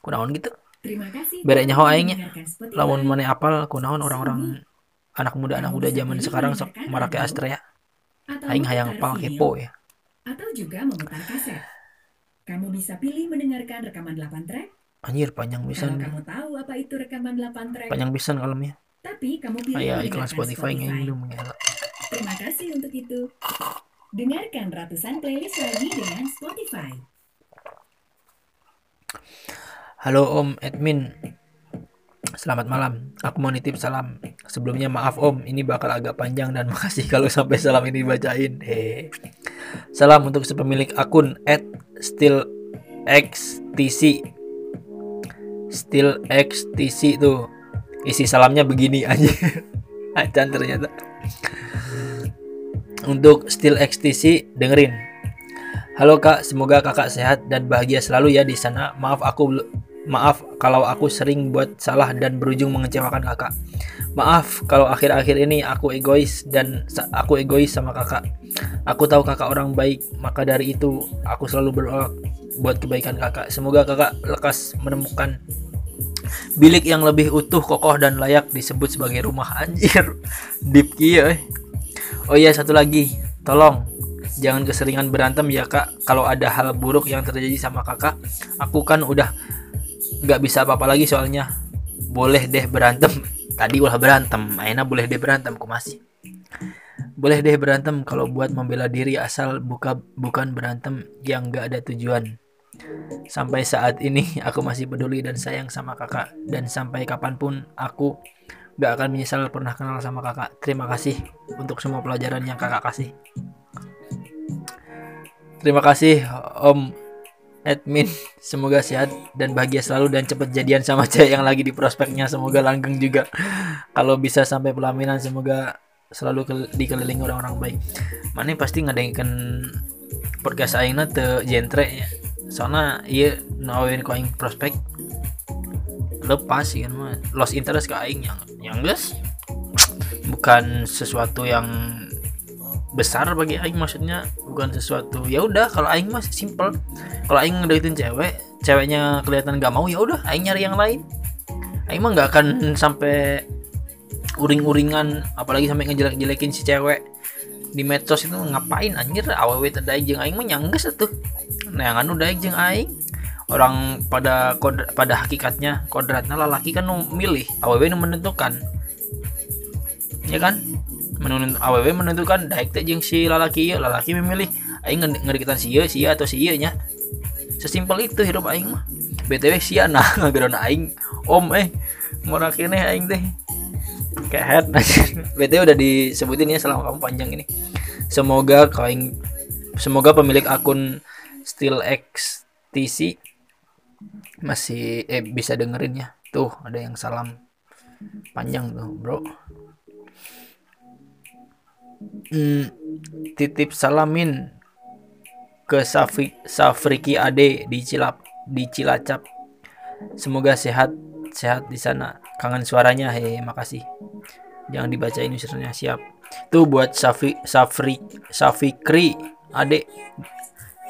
Kunaon gitu? Terima kasih. Bere nyaho aing nya. Mendengarkan Spotify. Lamun mana apal kunaon orang-orang anak muda anak muda zaman sekarang sok marake Astrea. Aing hayang pal kepo ya. Atau juga memutar kaset. Kamu bisa pilih mendengarkan rekaman 8 track. Anjir panjang Kalau pisan. kamu tahu apa itu rekaman 8 track, Panjang pisan kalemnya. tapi kamu pilih Aya mendengarkan iklan Spotify nggak belum ya. Terima kasih untuk itu. Dengarkan ratusan playlist lagi dengan Spotify. Halo Om admin. Selamat malam. Aku mau nitip salam. Sebelumnya maaf Om, ini bakal agak panjang dan <laughs> makasih kalau sampai salam ini dibacain. Hehe. Salam untuk sepemilik akun @stillxtc. Stillxtc tuh. Isi salamnya begini aja. <laughs> Acan ternyata. Untuk Stillxtc dengerin. Halo Kak, semoga Kakak sehat dan bahagia selalu ya di sana. Maaf aku maaf kalau aku sering buat salah dan berujung mengecewakan Kakak. Maaf kalau akhir-akhir ini aku egois dan aku egois sama Kakak. Aku tahu Kakak orang baik, maka dari itu aku selalu berdoa buat kebaikan Kakak. Semoga Kakak lekas menemukan bilik yang lebih utuh, kokoh dan layak disebut sebagai rumah anjir. Deep kieu eh. Oh iya satu lagi, tolong jangan keseringan berantem ya kak. Kalau ada hal buruk yang terjadi sama kakak, aku kan udah nggak bisa apa-apa lagi soalnya. Boleh deh berantem. Tadi ulah berantem, Aina boleh deh berantem, ku masih. Boleh deh berantem kalau buat membela diri asal buka bukan berantem yang nggak ada tujuan. Sampai saat ini aku masih peduli dan sayang sama kakak dan sampai kapan pun aku gak akan menyesal pernah kenal sama kakak. Terima kasih untuk semua pelajaran yang kakak kasih. Terima kasih Om admin. Semoga sehat dan bahagia selalu dan cepat jadian sama <laughs> cewek yang lagi di prospeknya. Semoga langgeng juga. Kalau bisa sampai pelaminan semoga selalu kel- dikelilingi orang-orang baik. Mana pasti ngadengkeun podcast aingna teu jentre ya. Soalnya iya nawain ku aing prospek lepas kan mah. lost interest ke aing yang yang geus bukan sesuatu yang besar bagi aing maksudnya. Bukan sesuatu ya udah kalau aing mah simple. Kalau aing ngedeketin cewek ceweknya kelihatan gak mau ya udah aing nyari yang lain. Aing mah nggak akan sampai uring-uringan apalagi sampai ngejelek-jelekin si cewek di medsos itu ngapain anjir? Awewe teh daek jeung aing mah nyangges atuh. Nah anu daek jeung aing? Orang pada kod pada hakikatnya kodratnya lalaki kan nu milih awewe nu menentukan. Ya kan? Menurut aww menentukan daik teh jeung si lalaki ieu lalaki memilih aing nge- ngedeketan si ieu si atau si nya. Sesimpel itu hidup aing mah. Btw sia nah <laughs> ngageuna aing om eh. Ngora keneh aing teh kayak head. <laughs> Btw udah disebutin ya selama kamu panjang ini. Semoga aing semoga pemilik akun Still XTC masih eh bisa dengerin ya. Tuh ada yang salam panjang tuh bro. Hmm, titip salamin ke Safri, Safriki Ade di Cilap di Cilacap. Semoga sehat sehat di sana kangen suaranya hei makasih. Jangan dibacain usernya siap. Tuh buat Safi Safri Safikri Ade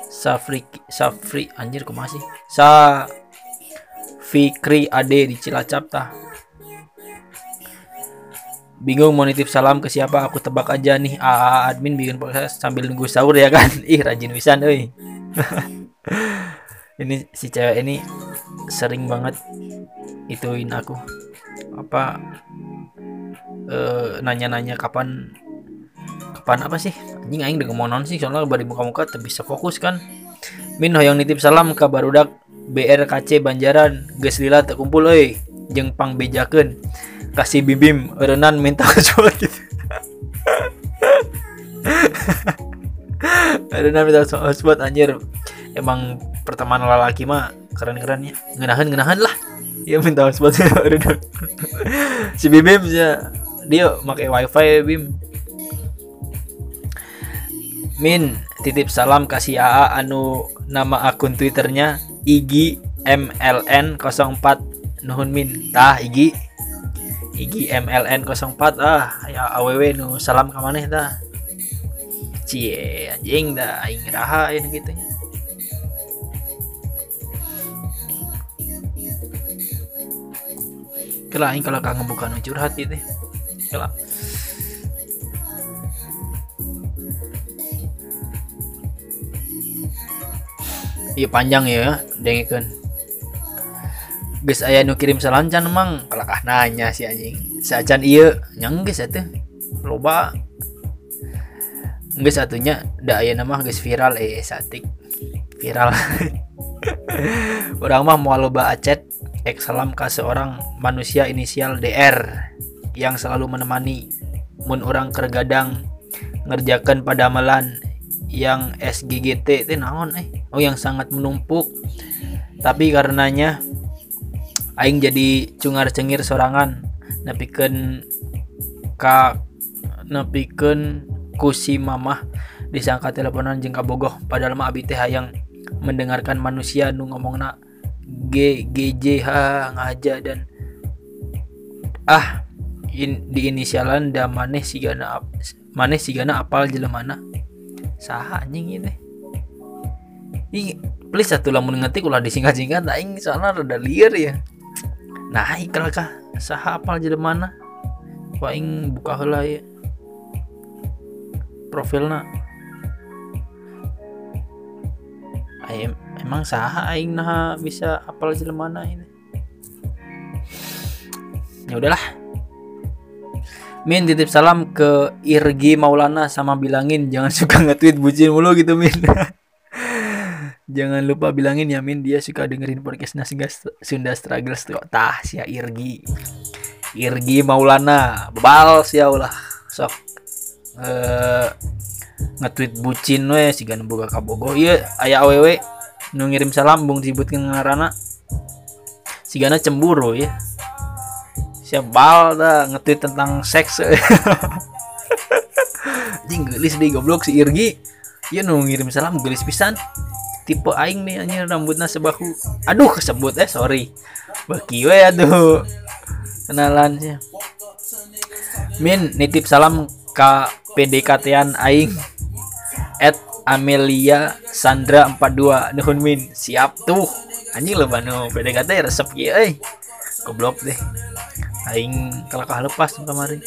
Safri Safri anjir kok masih? Sa Fikri Ade di Cilacap tah. Bingung mau nitip salam ke siapa aku tebak aja nih. AA admin bikin podcast sambil nunggu sahur ya kan? <laughs> Ih rajin pisan euy. <laughs> Ini si cewek ini sering banget ituin aku apa eh nanya-nanya kapan kapan apa sih? Anjing aing udah ngomong sih? Soalnya bari muka-muka bisa fokus kan. Min hoyong nitip salam ke barudak BRKC Banjaran geus lila teu kumpul euy jeung pang bejakeun kasih bibim eureunnan minta <laughs> hotspot gitu. <laughs> Eureunnan minta hotspot anjir. Emang pertemanan lalaki mah keren-keren ya. Ngenahan ngenahan lah ya minta hotspot eureunnan si bibim ya dia pakai wifi bim. Min titip salam kasih AA anu nama akun twitternya Igi MLN 04 nuhun min. Tah Igi Igi MLN 04 ah ya aww nu salam ke maneh tah. Cie anjing dah aing raha ini gitu nya Kela aing kalau kangen bukan curhat gitu Kela Iya panjang ya dengekeun. Geus aya nu kirim salam can emang kalakah nanya si anjing. Sajan ieu nyang geus atuh. Loba. Geus atunya da aya nama geus viral. Eh satik. Viral. <laughs> Orang mah mau loba acet ek salam ke seorang manusia inisial DR yang selalu menemani mun orang kergadang ngerjakan pada amalan yang SGGT itu naon eh? Oh yang sangat menumpuk. Tapi karenanya aing jadi cungar cengir sorangan nepikeun ka nepikeun kusi mamah disangka teleponan jeung kabogoh padahal mah abi teh hayang mendengarkan manusia nu ngomongna G GJ ha ngaja dan ah in, di inisialan da maneh sigana maneh sigana apal jelemana saha anjing ini. Ih, please satu lamun ngetik ulah disingkat-singkat aing soalnya rada liar ya. Nah ikal kah? Saha apal jelemana Wah, aing buka heula ya. Profilna. Aing, emang saha aing nah bisa apal jelemana ini ya udahlah Min titip salam ke Irgi Maulana sama bilangin jangan suka nge-tweet bucin mulu gitu Min. <laughs> jangan lupa bilangin ya Min dia suka dengerin podcast Nasga Sunda Struggles tuh. Tah si Irgi. Irgi Maulana, bebal sia ulah. Sok eh nge-tweet bucin we siga boga kabogo. Ieu aya awewe nu ngirim salam bung disebutkeun ngaranna. Sigana cemburu ya. Siap bal dah nge-tweet tentang seks. <laughs> Anjing gelis deh goblok si Irgi. Ya nu ngirim salam gelis pisan. Tipe aing nih anjir rambutnya sebahu. Aduh kesebut eh sorry. Baki we aduh. Kenalan sih. Min nitip salam ke PDKT-an aing. At Amelia Sandra 42 nuhun min siap tuh. Anjing lo banu. PDKT resep ya euy goblok deh. Aing kalakah lepas kemarin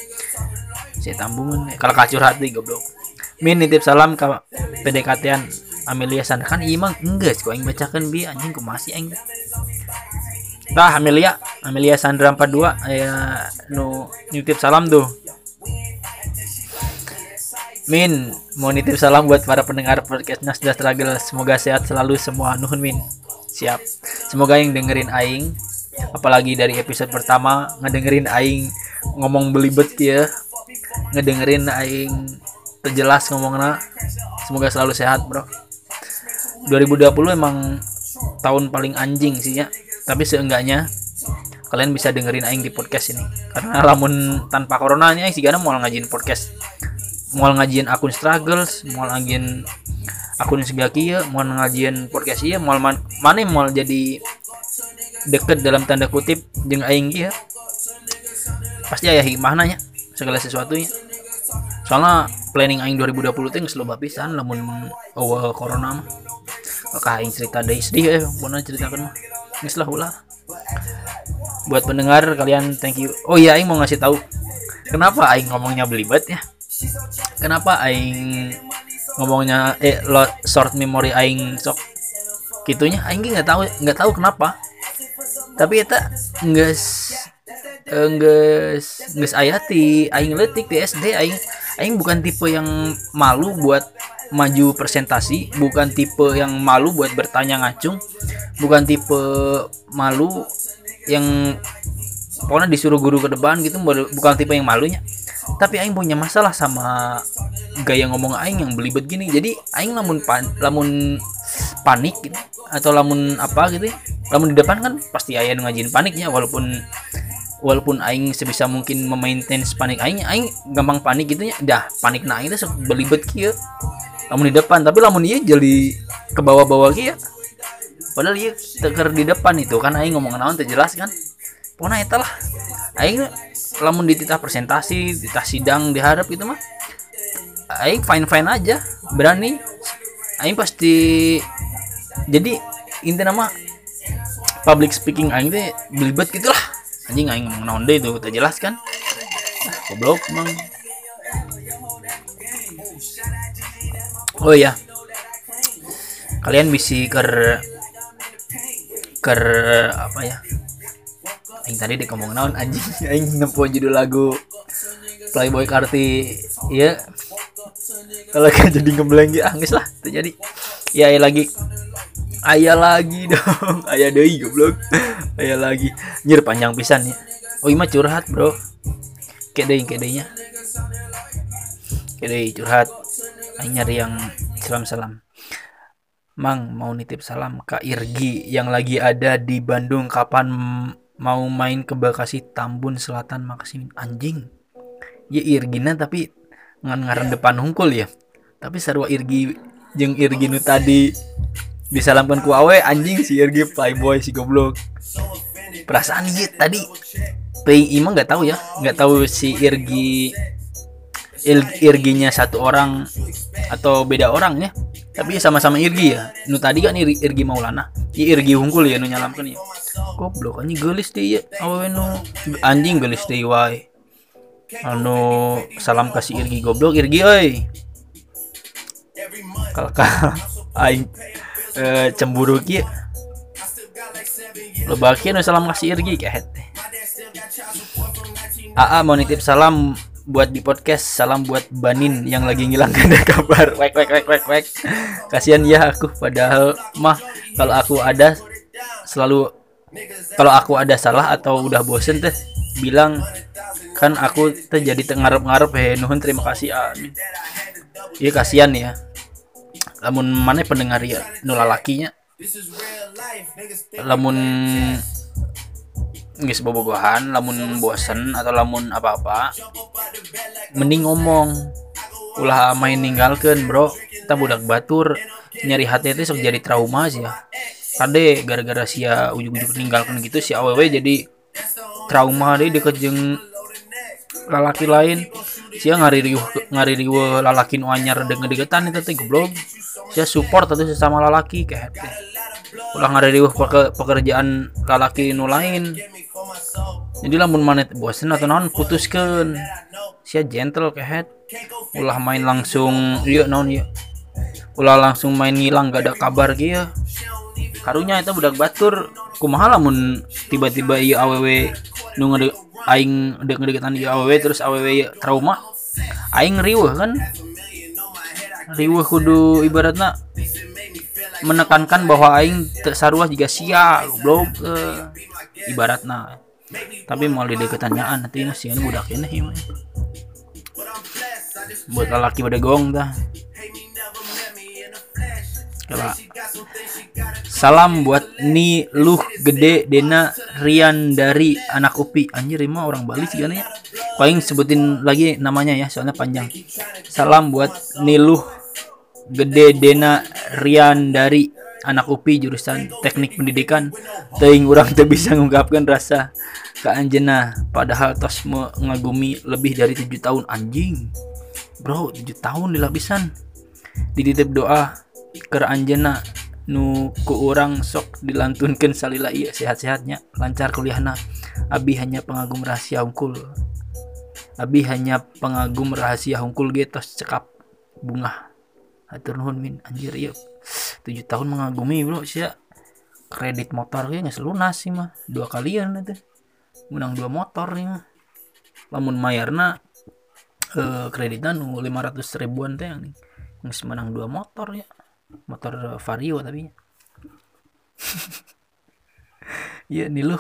saya tambungan. Kalakah curhat deh goblok. Min nitip salam ke PDKT-an Amelia Sandra. Kan imang enggak kok aing bacakan bi. Anjing ku masih aing? Tah Amelia. Amelia Sandra 42 aya nu nitip salam tuh Min, mau nitip salam buat para pendengar podcast Nasda Struggle. Semoga sehat selalu semua. Nuhun Min. Siap. Semoga yang dengerin aing apalagi dari episode pertama ngedengerin aing ngomong belibet ya. Ngedengerin aing terjelas ngomongna. semoga selalu sehat bro 2020 emang tahun paling anjing sih ya tapi seenggaknya kalian bisa dengerin aing di podcast ini karena lamun tanpa coronanya sih karena mau ngajin podcast mau ngajin akun struggles mau ngajin akun segaki ya mau ngajin podcast iya mau man, mana mau jadi deket dalam tanda kutip jeung aing ya pasti aya hikmahnanya segala sesuatunya. Soalnya planning aing 2020 teh geus loba pisan lamun awal corona mah. Kakak aing cerita deui sedih ya pernah ceritakan mah. Geus lah ulah. Buat pendengar kalian thank you. Oh iya aing mau ngasih tahu kenapa aing ngomongnya belibet ya kenapa aing ngomongnya eh lo short memory aing sok gitunya aing nggak tahu nggak tahu kenapa. Tapi eta nggak nggak nggak ayati aing letik di SD aing aing bukan tipe yang malu buat maju presentasi bukan tipe yang malu buat bertanya ngacung bukan tipe malu yang pokoknya disuruh guru ke depan gitu bukan tipe yang malunya tapi aing punya masalah sama gaya ngomong aing yang belibet gini. Jadi aing lamun pan lamun panik gitu atau lamun apa gitu ya lamun di depan kan pasti ayah ngajin paniknya walaupun walaupun aing sebisa mungkin memaintain panik aing aing gampang panik gitu ya. Dah panik nah itu belibet kieu. Lamun di depan tapi lamun iya jadi ke bawah-bawah kieu padahal iya teker di depan itu kan aing ngomong naon jelas kan. Pokoknya itu lah. Aing lamun di titah presentasi titah sidang diharap gitu mah aing fine fine aja berani. Aing pasti jadi inti nama public speaking aing teh belibet gitu lah anjing aing ngomong naon itu kita jelas kan? Ah, goblok emang. Oh iya. Kalian bisa ker ker apa ya aing tadi dek ngomong naon anjing? <laughs> Aing nempo judul lagu Playboy Karti ya kalau kan <laughs> jadi ngeblank ya angis lah terjadi ya ayah lagi. Ayah lagi dong. <laughs> Ayah deui goblok. Ayah lagi. Nyir panjang pisan ya. Oh ima curhat bro. Kedei kedeinya kedei curhat. Aing nyari yang salam salam Mang mau nitip salam Kak Irgi yang lagi ada di Bandung. Kapan mau main ke Bekasi Tambun Selatan makasih. Anjing. Ya Irgina tapi ngan ngaran depan hungkul ya? Tapi sarwa Irgi jeng Irgi nu tadi disalamkan ku awe anjing si Irgi playboy si goblok. Perasaan gitu tadi PI mah nggak tahu ya. Nggak tahu si Irgi Il, Irginya satu orang atau beda orang ya. Tapi sama-sama Irgi ya. Nu tadi kan Ir, Irgi Maulana. I Irgi hungkul ya nu nyalamkan ya goblok anjing gelis deh ya awe nu anjing gelis deh wae. Anu salam kasih Irgi goblok. Irgi oi. Kalau <laughs> aing e, cemburu ki. Lo bagian salam kasih Irgi kayak AA mau nitip salam buat di podcast salam buat Banin yang lagi ngilang ada <laughs> kabar. Wek wek wek wek wek. Kasihan ya aku padahal mah kalau aku ada selalu kalau aku ada salah atau udah bosen teh bilang kan aku teh jadi ngarep-ngarep he nuhun terima kasih amin. Iya kasihan ya. Lamun mana pendengar ya nula lakinya lamun nggak bobogohan lamun bosen atau lamun apa-apa mending ngomong. Ulah main ninggalkan bro. Kita budak batur nyari hati itu sok jadi trauma sih ya kade gara-gara sia ujuk-ujuk ninggalkan gitu si aww jadi trauma deh deket jeng lalaki lain. Sia ngari ngari lalaki nu anyar dengan deketan itu teh goblok. Sia support atau sesama lalaki kayak teh ulah ngari riuh pekerjaan lalaki nu lain. Jadi lamun manet bosen atau naon putuskan sia gentle kayak ulah main langsung iya naon iya ulah langsung main ngilang gak ada kabar gitu karunya itu budak batur kumaha lamun tiba-tiba iya aww nu ngede aing dek ngedeketan iya aww terus aww trauma aing riweh kan? Riweh kudu ibaratnya menekankan bahwa aing sarua juga sia belum uh, ibaratnya tapi mau di deketannyaan nanti masih budak ini buat lelaki pada gong dah coba salam buat ni luh gede dena Rian dari anak upi. Anjir emang orang Bali sih kan ya yang sebutin lagi namanya ya soalnya panjang. Salam buat ni luh gede dena Rian dari anak upi jurusan teknik pendidikan. Teing orang teu bisa mengungkapkan rasa ke Anjena padahal tos mengagumi lebih dari tujuh tahun. Anjing. Bro tujuh tahun dilapisan dititip doa ke Anjena nu ku orang sok dilantunkan salila iya sehat-sehatnya lancar kuliahna Abi hanya pengagum rahasia hungkul. Abi hanya pengagum rahasia hungkul getos cekap bunga Hatur nuhun min. Anjir iya tujuh tahun mengagumi bro sih kredit motor kayaknya lunas sih mah. Dua kalian itu menang dua motor nih mah. Lamun mayarna eh, kreditnya nu 500 ribuan teh yang menang dua motor ya motor vario tapi. <laughs> Iya nih lu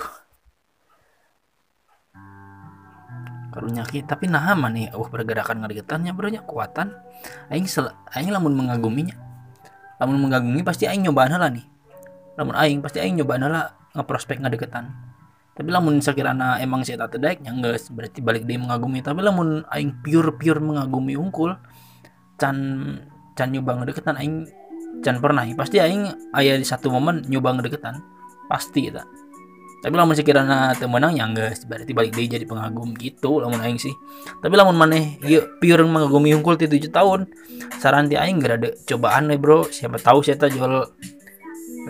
karunya ki tapi nah nih. Uh pergerakan ngadegetannya bro nya kuatan. Aing sel aing lamun mengaguminya. Lamun mengagumi pasti aing nyobaan lah nih. Lamun aing pasti aing nyobaan lah ngeprospek ngadegetan tapi lamun sekiranya emang tak terdaik nggak berarti balik dia mengagumi. Tapi lamun aing pure pure mengagumi unggul can can nyoba ngadegetan aing can pernah pasti aing ayah di satu momen nyoba ngadegetan pasti ya tapi lamun sekiranya temenang ya enggak berarti balik dia jadi pengagum gitu lamun aing sih. Tapi lamun maneh ya pure mengagumi unggul ti 7 tahun saran ti aing ada cobaan nih bro. Siapa tahu saya tak jual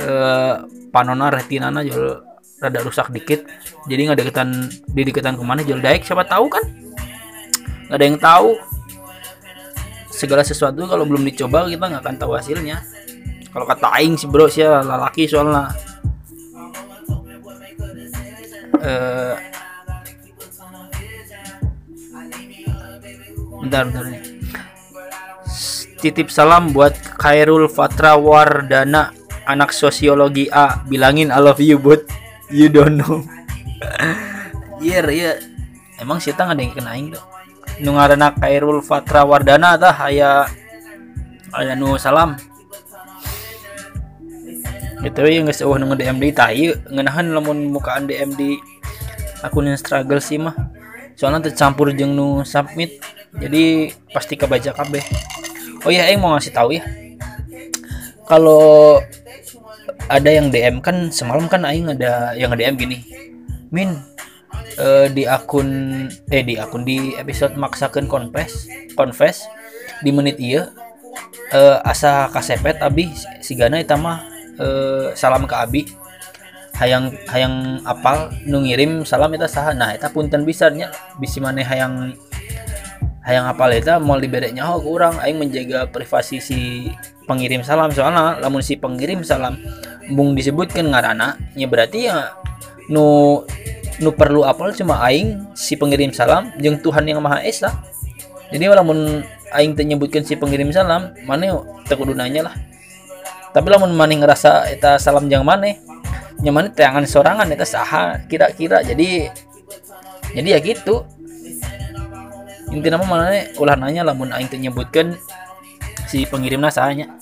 eh panona retinana jual rada rusak dikit. Jadi nggak deketan di deketan ke mana jual daik siapa tahu kan? Nggak ada yang tahu segala sesuatu kalau belum dicoba kita nggak akan tahu hasilnya. Kalau kata aing sih bro sih lalaki soalnya. Eh bentar bentar nih. Titip salam buat Khairul Fatra Wardana anak sosiologi A. Bilangin I love you but you don't know. <laughs> Iya iya. Emang sih nggak ada yang kena aing tuh nu ngaranna Khairul Fatra Wardana tah aya aya nu salam. Itu ya nggak seuah nunggu DM di tahi ngenahan lamun mukaan DM di akun yang struggle sih mah. Soalnya tercampur jeung nu submit jadi pasti kebaca kabeh. Oh iya Aing mau ngasih tahu ya. Kalau ada yang DM kan semalam kan Aing ada yang DM gini Min eh, di akun eh di akun di episode maksakan confess confess di menit iya eh, asa kasepet abi sigana eta mah eh, salam ke abi. Hayang hayang apal nu ngirim salam eta saha. Nah eta punten bisa nya bisi maneh hayang hayang apal eta mau dibere nyaho ke urang. Aing menjaga privasi si pengirim salam. Soalnya lamun si pengirim salam bung disebutkan ngarana nya berarti ya nu nu perlu apal cuma aing si pengirim salam jeung Tuhan yang Maha Esa. Jadi lamun aing teu nyebutkeun si pengirim salam maneh teu kudu nanya lah. Tapi lamun maneh ngerasa eta salam jeung maneh nya maneh teangan sorangan eta saha kira-kira. Jadi jadi ya gitu. Inti nama mana ulah nanya lamun aing teu nyebutkeun si pengirimna sahanya.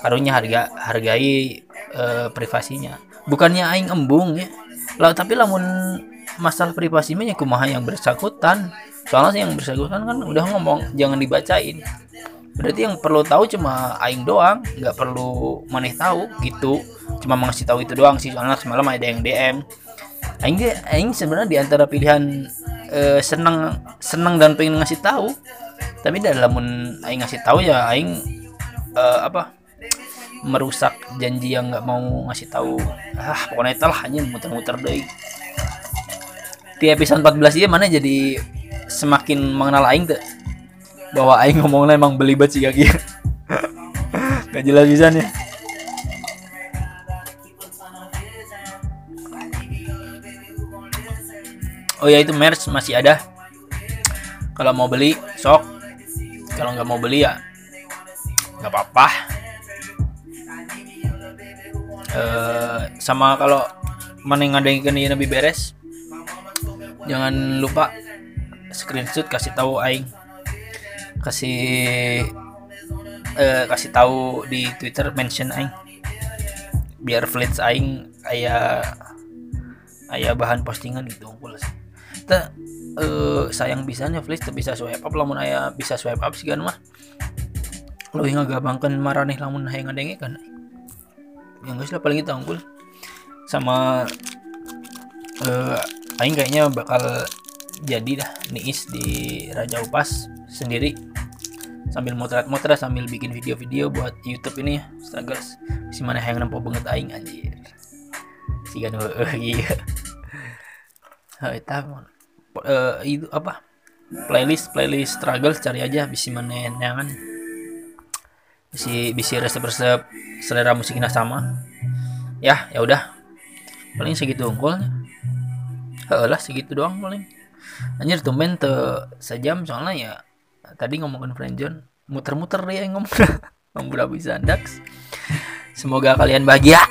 Karunya harga hargai eh, privasinya. Bukannya aing embung ya lah tapi lamun masalah privasi mah ya kumaha yang bersangkutan. Soalnya yang bersangkutan kan udah ngomong jangan dibacain. Berarti yang perlu tahu cuma aing doang nggak perlu maneh tahu gitu. Cuma ngasih tahu itu doang sih soalnya semalam ada yang DM aing aing sebenarnya di antara pilihan eh, seneng seneng dan pengen ngasih tahu. Tapi dalam aing ngasih tahu ya aing eh, apa merusak janji yang nggak mau ngasih tahu. Ah pokoknya itu lah hanya muter-muter deh. Di episode 14 dia mana jadi semakin mengenal aing tuh? Bahwa aing ngomongnya emang belibet sih kaki. <laughs> Gak jelas bisa nih. Oh ya itu merch masih ada. Kalau mau beli sok. Kalau nggak mau beli ya nggak apa-apa Eh, sama kalau mana yang ada yang lebih beres jangan lupa screenshot kasih tahu aing. Kasih eh, kasih tahu di Twitter mention aing. Biar flits aing aya aya bahan postingan gitu unggul sih Teu, eh, sayang bisanya flits bisa swipe up lamun aya bisa swipe up sih kan mah lo hingga gabangkan maraneh lamun hayang ngadenge kan yang guys lah paling itu unggul. Sama eh aing kayaknya bakal jadi dah niis di Raja Upas sendiri. Sambil motret-motret sambil bikin video-video buat YouTube ini. Ya struggles si mana yang nempo banget aing anjir. Si kan eh <laughs> iya. Eta eh, itu apa? Playlist playlist struggle cari aja bisa mana yang bisa bisa resep-resep selera musiknya sama. Ya ya udah. Paling segitu unggulnya. Lah segitu doang paling. Anjir tumben te sejam soalnya ya tadi ngomongin friendzone muter-muter yang ngomong. <laughs> Ngomong bisa dax? Semoga kalian bahagia